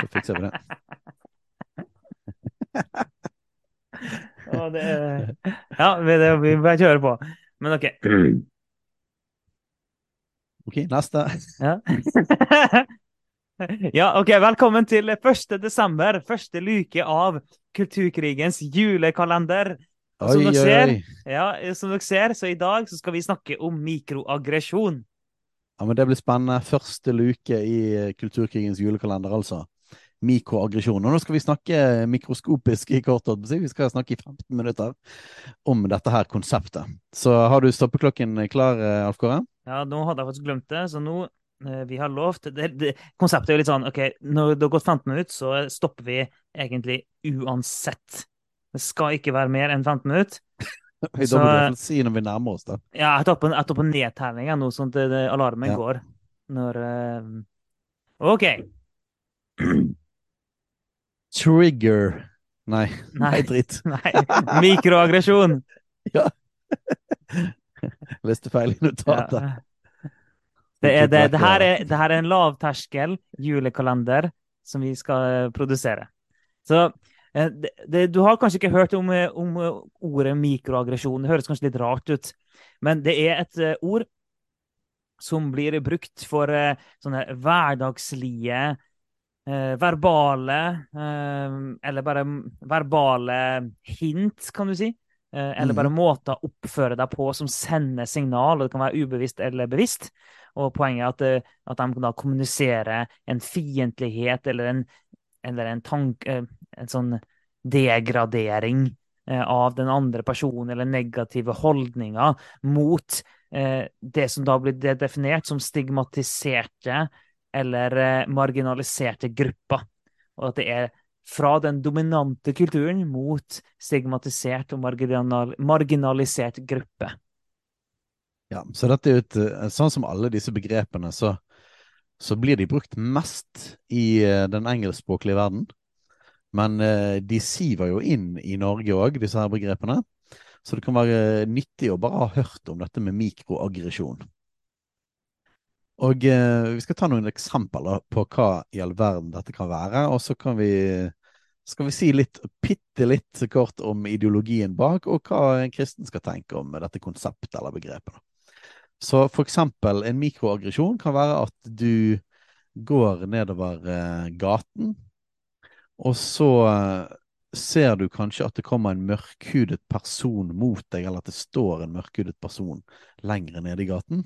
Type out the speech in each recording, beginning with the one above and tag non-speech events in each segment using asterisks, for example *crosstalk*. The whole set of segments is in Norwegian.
Så fikser *laughs* vi det. Det Ja, vi, det, vi bare kjører på. Men OK. *clears throat* OK, neste. *laughs* Ja. *laughs* ja, OK. Velkommen til 1. desember, første luke av Kulturkrigens julekalender. Og som Oi, dere oi, ser, oi. ja, som dere ser, så i dag så skal vi snakke om mikroaggresjon. Ja, men det blir spennende. Første luke i eh, Kulturkrigens julekalender, altså. Mikroaggresjon. Og nå skal vi snakke mikroskopisk i kort. Vi skal snakke i 15 minutter om dette her konseptet. Så har du stoppeklokken klar, eh, Alf Kåre? Ja, nå hadde jeg faktisk glemt det, så nå eh, vi har lovt det, det, Konseptet er jo litt sånn OK, når det har gått 15 minutter, så stopper vi egentlig uansett. Det skal ikke være mer enn 15 minutter. Så- i hvert fall si når vi nærmer oss, da. Ja, jeg tar på, jeg tar på nedtelling nå, sånn at alarmen Ja. går når uh, OK. *clears throat* Trigger Nei, nei, dritt. *laughs* Nei. Mikroaggresjon. *laughs* ja. Leste feil i notatet. Ja. Det, er, det, det, her er, det her er en lavterskel julekalender som vi skal eh, produsere. Så eh, det, det, du har kanskje ikke hørt om, eh, om eh, ordet mikroaggresjon. Det høres kanskje litt rart ut, men det er et eh, ord som blir brukt for eh, sånne hverdagslige eh, verbale eh, Eller bare verbale hint, kan du si. Eh, eller bare måter å oppføre deg på som sender signal, og det kan være ubevisst eller bevisst. Og poenget er at, eh, at de kan da kommunisere en fiendtlighet eller en, eller en tanke En sånn degradering eh, av den andre personen, eller negative holdninger mot eh, det som da blir definert som stigmatiserte eller eh, marginaliserte grupper. Og at det er fra den dominante kulturen mot stigmatisert og marginal, marginalisert gruppe. Ja, så dette er jo Sånn som alle disse begrepene, så, så blir de brukt mest i den engelskspråklige verden. Men eh, de siver jo inn i Norge òg, disse her begrepene. Så det kan være nyttig å bare ha hørt om dette med mikroaggresjon. Og eh, vi skal ta noen eksempler på hva i all verden dette kan være, og så kan vi skal vi si litt, bitte litt kort om ideologien bak, og hva en kristen skal tenke om dette konseptet eller begrepet. Så for eksempel en mikroaggresjon kan være at du går nedover eh, gaten, og så eh, ser du kanskje at det kommer en mørkhudet person mot deg, eller at det står en mørkhudet person lengre nede i gaten,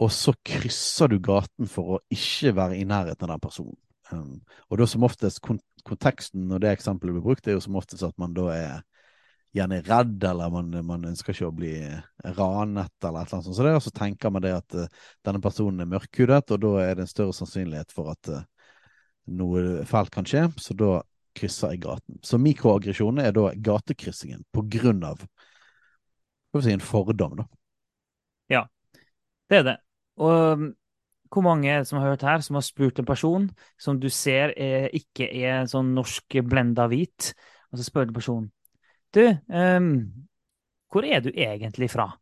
og så krysser du gaten for å ikke være i nærheten av den personen. Um, og da som oftest konteksten når det eksempelet blir brukt, er jo som oftest at man da er gjerne redd, eller man, man ønsker ikke å bli ranet, eller et eller annet sånt. Så det, og så tenker man det at uh, denne personen er mørkhudet, og da er det en større sannsynlighet for at eh, noe fælt kan skje, så da krysser jeg gaten. Så mikroaggresjonen er da gatekryssingen på grunn av skal vi si, en fordom, da. Det er det. Og um, hvor mange er det som har hørt her, som har spurt en person som du ser er, ikke er sånn norsk blenda hvit, og så spør du personen Du, um, hvor er du egentlig fra?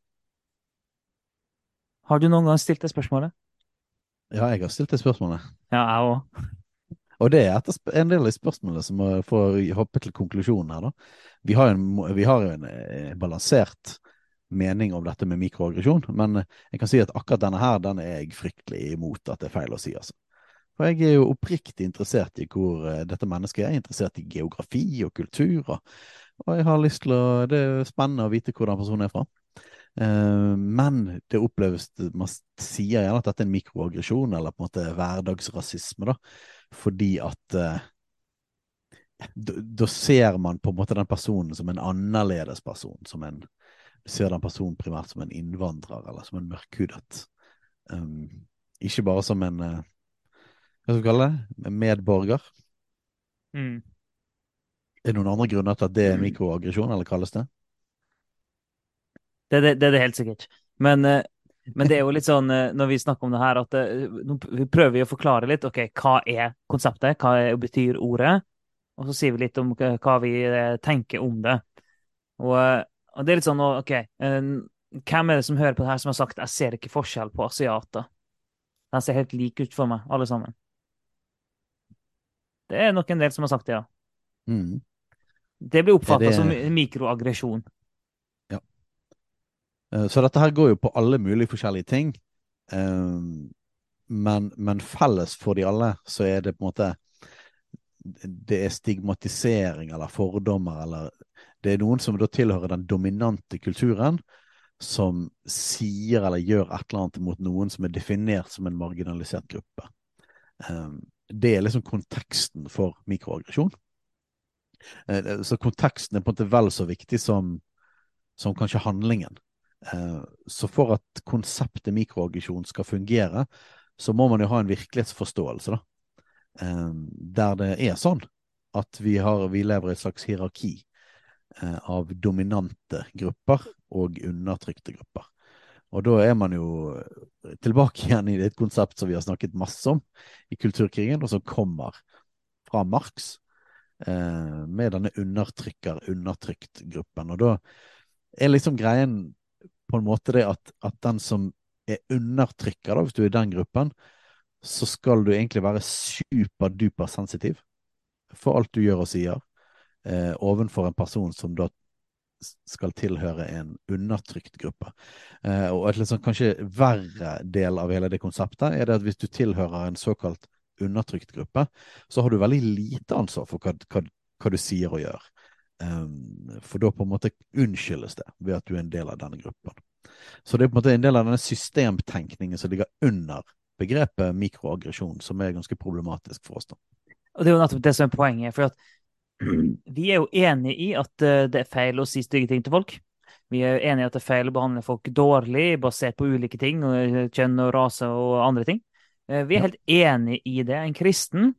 Har du noen gang stilt det spørsmålet? Ja, jeg har stilt det spørsmålet. Ja, jeg òg. Og det er etter en del av spørsmålene som får få hoppe til konklusjonen her, da. Vi har en, vi har en eh, balansert mening om dette med mikroaggresjon, men jeg kan si at akkurat denne her, den er jeg fryktelig imot at det er feil å si, altså. For jeg er jo oppriktig interessert i hvor eh, dette mennesket er. Er interessert i geografi og kultur, og jeg har lyst til å Det er spennende å vite hvor den personen er fra. Eh, men det oppleves Man sier gjerne at dette er en mikroaggresjon, eller på en måte hverdagsrasisme, da fordi at eh, da, ser man på en måte den personen som en annerledes person. Som en, ser den personen primært som en innvandrer, eller som en mørkhudet. Um, ikke bare som en uh, hva skal vi kalle det, medborger. Mm. Er det noen andre grunner til at det er mikroaggresjon, eller kalles det? Det, det, det er det helt sikkert. Men, eh, men, det er jo litt sånn eh, når vi snakker om det her, at eh, vi prøver å forklare litt. ok, Hva er konseptet? Hva er, betyr ordet? Og så sier vi litt om hva vi tenker om det. Og, og det er litt sånn OK, hvem er det som hører på det her, som har sagt 'jeg ser ikke forskjell på asiater'? De ser helt like ut for meg, alle sammen. Det er nok en del som har sagt det, ja. Mm. Det blir oppfatta det... som mikroaggresjon. Eh, så dette her går jo på alle mulige forskjellige ting. Eh, men, men, felles for de alle så er det på en måte Det er stigmatisering eller fordommer eller Det er noen som da tilhører den dominante kulturen, som sier eller gjør et eller annet mot noen som er definert som en marginalisert gruppe. Eh, det er liksom konteksten for mikroaggresjon. Så konteksten er på en måte vel så viktig som, som kanskje handlingen. Eh, så for at konseptet mikroaggresjon skal fungere, så må man jo ha en virkelighetsforståelse, da. Eh, der det er sånn at vi, har, vi lever i et slags hierarki av dominante grupper og undertrykte grupper. Og da er man jo tilbake igjen i et konsept som vi har snakket masse om i kulturkrigen, og som kommer fra Marx, eh, med denne undertrykker-undertrykt-gruppen. Og da er liksom greien på en måte det at, at den som er undertrykka, hvis du er i den gruppen, så skal du egentlig være superduper sensitiv for alt du gjør og sier eh, ovenfor en person som da skal tilhøre en undertrykt gruppe. Eh, og et litt sånn kanskje verre del av hele det konseptet er det at hvis du tilhører en såkalt undertrykt gruppe, så har du veldig lite ansvar for hva, hva, hva du sier og gjør. Um, for da på en måte unnskyldes det ved at du er en del av denne gruppen. Så det er på en måte en del av denne systemtenkningen som ligger under begrepet mikroaggresjon, som er ganske problematisk for oss. da. Og Det er jo nettopp det som er poenget. for *clears throat* Vi er jo enig i at eh, det er feil å si stygge ting til folk. Vi er enig i at det er feil å behandle folk dårlig basert på ulike ting, kjønn og rase og andre ting. Eh, vi er helt enig i det. En kristen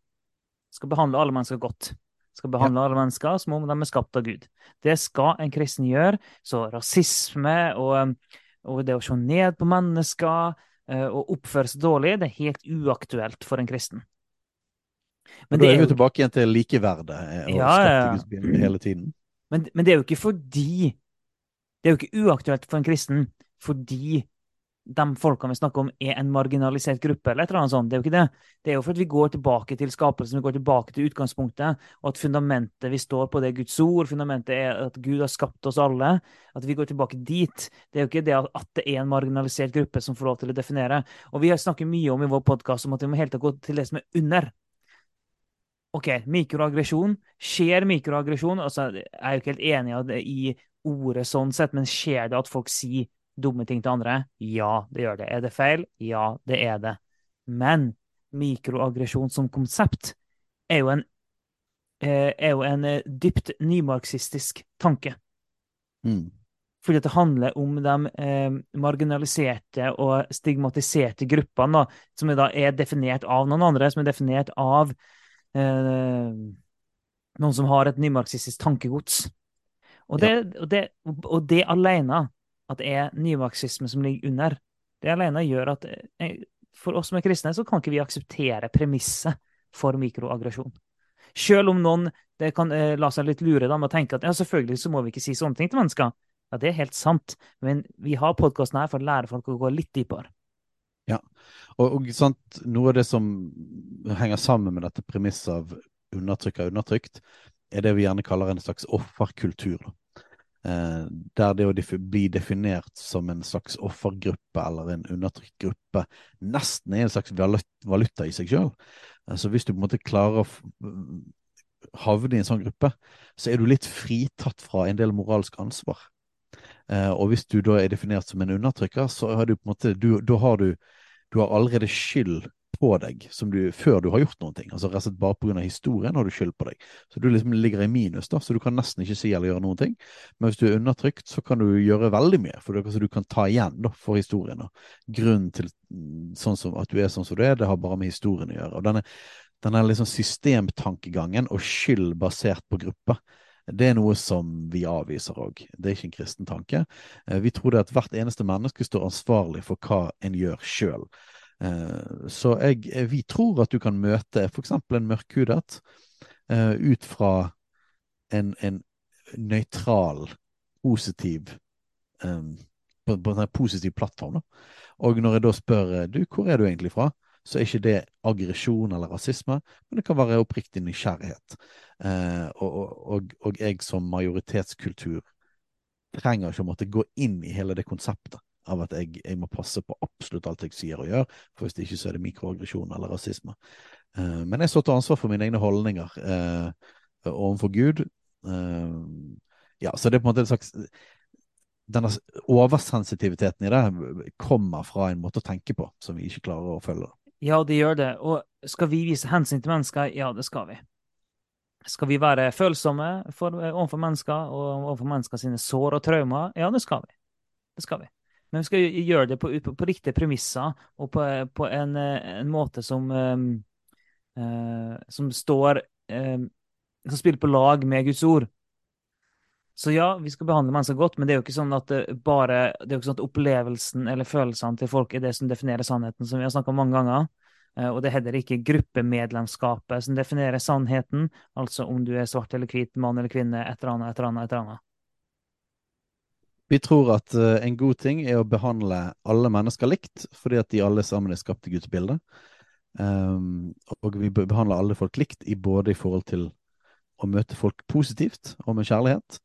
skal behandle alle mennesker godt. Skal behandle alle mennesker som om de er skapt av Gud. Det skal en kristen gjøre. Så rasisme og, og det å se ned på mennesker eh, og oppføre seg dårlig, det er helt uaktuelt for en kristen. Men, da er vi jo tilbake igjen til likeverdet eh, og ja, ja. hele tiden. Men, men, det er jo ikke fordi Det er jo ikke uaktuelt for en kristen fordi de folkene vi snakker om, er en marginalisert gruppe, eller et eller annet sånt. Det er jo ikke det. Det er jo for at vi går tilbake til skapelsen, vi går tilbake til utgangspunktet, og at fundamentet vi står på, det er Guds ord. Fundamentet er at Gud har skapt oss alle. At vi går tilbake dit. Det er jo ikke det at det er en marginalisert gruppe som får lov til å definere. Og vi har snakket mye om i vår podkast om at vi må helt gå til det som er under. OK, mikroaggresjon. Skjer mikroaggresjon? Altså, jeg er jo ikke helt enig i ordet sånn sett, men skjer det at folk sier dumme ting til andre? Ja, det gjør det. Er det feil? Ja, det er det. Men mikroaggresjon som konsept er jo en, eh, er jo en eh, dypt nymarxistisk tanke. Mm. Fordi det handler om de eh, marginaliserte og stigmatiserte gruppene, da, som da er definert av noen andre, som er definert av eh, noen som har et nymarxistisk tankegods. Og det, ja. og det, og det alene at det er nymarxisme som ligger under. Det alene gjør at eh, for oss som er kristne, så kan ikke vi akseptere premisset for mikroaggresjon. Selv om noen det kan eh, la seg litt lure da, med å tenke at ja, selvfølgelig så må vi ikke si sånne ting til mennesker. Ja, det er helt sant, men vi har podkasten her for å lære folk å gå litt dypere. Ja, og, og sant, noe av det som henger sammen med dette premisset av undertrykk av undertrykt, er det vi gjerne kaller en slags offerkultur. Eh, der det å bli definert som en slags offergruppe eller en undertrykt gruppe nesten er en slags valuta i seg sjøl. Så hvis du på en måte klarer å havne i en sånn gruppe, så er du litt fritatt fra en del moralsk ansvar. Eh, og hvis du da er definert som en undertrykker, så har du på en måte du, Da har du, du har allerede skyld på deg du, før du har gjort noen ting. Altså Rett bare pga. historien har du skyld på deg. Så du liksom ligger i minus, da, så du kan nesten ikke si eller gjøre noen ting. Men hvis du er undertrykt, så kan du gjøre veldig mye, for det, altså, du kan ta igjen da, for historien. Da. Grunnen til sånn som, at du er sånn som du er, det har bare med historien å gjøre. Og denne, denne liksom systemtankegangen og skyld basert på gruppe, det er noe som vi avviser òg. Det er ikke en kristen tanke. Eh, vi tror det at hvert eneste menneske står ansvarlig for hva en gjør sjøl. Eh, så jeg, eh, vi tror at du kan møte f.eks. en mørkhudet ut fra en, en nøytral, positiv på, en positiv plattform. Da. Og når jeg da spør du, hvor er du egentlig fra? så er ikke det aggresjon eller rasisme, men det kan være oppriktig nysgjerrighet. Eh, og, og, og, jeg som majoritetskultur trenger ikke å måtte gå inn i hele det konseptet av at jeg, jeg, må passe på absolutt alt jeg sier og gjør, for hvis det ikke så er det mikroaggresjon eller rasisme. Uh, men jeg står til ansvar for mine egne holdninger uh, overfor Gud. Uh, ja, så det er på en måte en slags denne oversensitiviteten i det kommer fra en måte å tenke på som vi ikke klarer å følge. Ja, det gjør det. Og skal vi vise hensyn til mennesker? Ja, det skal vi. Skal vi være følsomme for, overfor mennesker og overfor mennesker sine sår og traumer? Ja, det skal vi. Det skal vi. Men vi skal gjøre det på, på, på riktige premisser og på, på en, en, måte som um, Som står um, Som spiller på lag med Guds ord. Så ja, vi skal behandle mennesker godt, men det er jo ikke sånn at det bare, det er jo ikke sånn at opplevelsen eller følelsene til folk er det som definerer sannheten, som vi har snakka om mange ganger. Eh, og det er heller ikke gruppemedlemskapet som definerer sannheten, altså om du er svart eller hvit, mann eller kvinne, et eller annet, et eller annet, et eller annet. Vi tror at uh, en god ting er å behandle alle mennesker likt, fordi at de alle sammen er skapt i Guds bilde. Um, og vi behandler alle folk likt, i både i forhold til å møte folk positivt og med kjærlighet,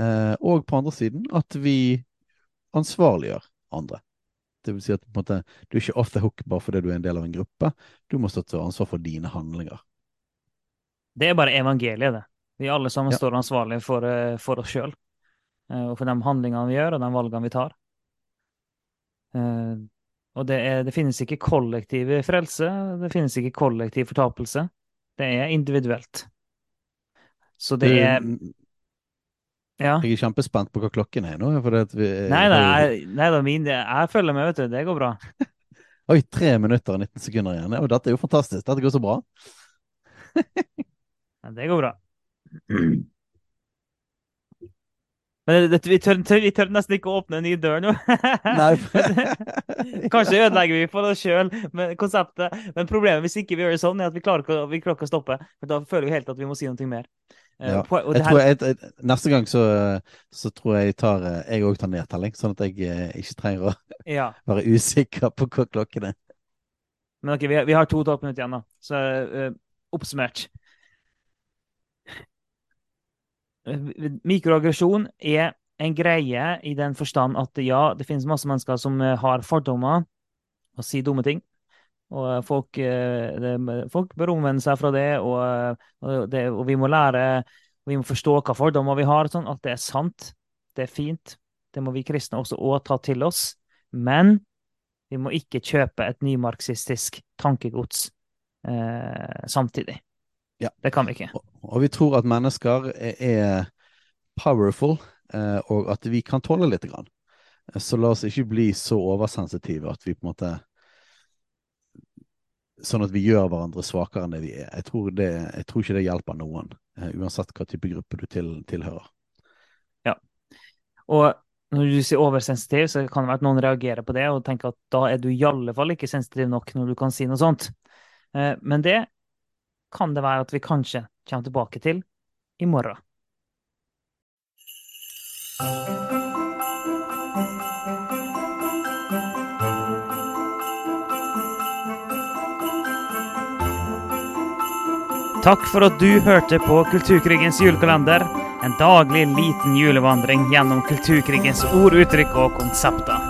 uh, og på andre siden at vi ansvarliggjør andre. Det vil si at måte, du er ikke off the hook bare fordi du er en del av en gruppe. Du må stå til ansvar for dine handlinger. Det er bare evangeliet, det. Vi alle sammen ja. står ansvarlige for, eh, for oss sjøl. Eh, og for de handlingene vi gjør, og de valgene vi tar. Og det, er, det finnes ikke kollektiv frelse, det finnes ikke kollektiv fortapelse. Det er individuelt. Så det er ja. Jeg er kjempespent på hva klokken er nå. Vi, nei, nei, jeg, nei da, min, jeg følger med, vet du. Det går bra. *laughs* Oi, tre minutter og 19 sekunder igjen. Ja, dette er jo fantastisk. Dette går så bra. ja, det går bra. *clears throat* Men det, vi, tør, vi, tør, nesten ikke å åpne en ny dør nå. *laughs* Kanskje ødelegger vi for oss sjøl konseptet. Men problemet hvis ikke vi gjør det sånn, er at vi klarer ikke, vi klarer ikke å stoppe. For Da føler vi helt at vi må si noe mer. Eh, ja. Jeg tror jeg, jeg, neste gang så, så, tror jeg tar, eh, jeg òg tar nedtelling, sånn at jeg eh, ikke trenger å ja. *laughs* være usikker på hva klokken er. Men ok, vi, vi har to og et halvt minutter igjen, da. Så uh, oppsummert. Mikroaggresjon er en greie i den forstand at ja, det finnes masse mennesker som har fordommer og sier dumme ting. Og eh, folk, eh, det, folk bør omvende seg fra det og, og, det, og, vi må lære og Vi må forstå hva fordommer vi har. Sånn, at det er sant. Det er fint. Det må vi kristne også, også ta til oss. Men vi må ikke kjøpe et nymarxistisk tankegods eh, samtidig. Ja. Det kan vi ikke. Og, og, vi tror at mennesker er, er powerful, eh, og at vi kan tåle litt. Grann. Så la oss ikke bli så oversensitive at vi på en måte sånn at vi gjør hverandre svakere enn det vi er. Jeg tror, det, jeg tror ikke det hjelper noen, eh, uansett hva type gruppe du til, tilhører. Ja. Og når du sier oversensitiv, så kan det være at noen reagerer på det og tenker at da er du i alle fall ikke sensitiv nok når du kan si noe sånt. Uh, men det kan det være at vi kanskje kommer tilbake til i morgen. Takk for at du hørte på Kulturkrigens julekalender. En daglig liten julevandring gjennom kulturkrigens ord, uttrykk og konsepter.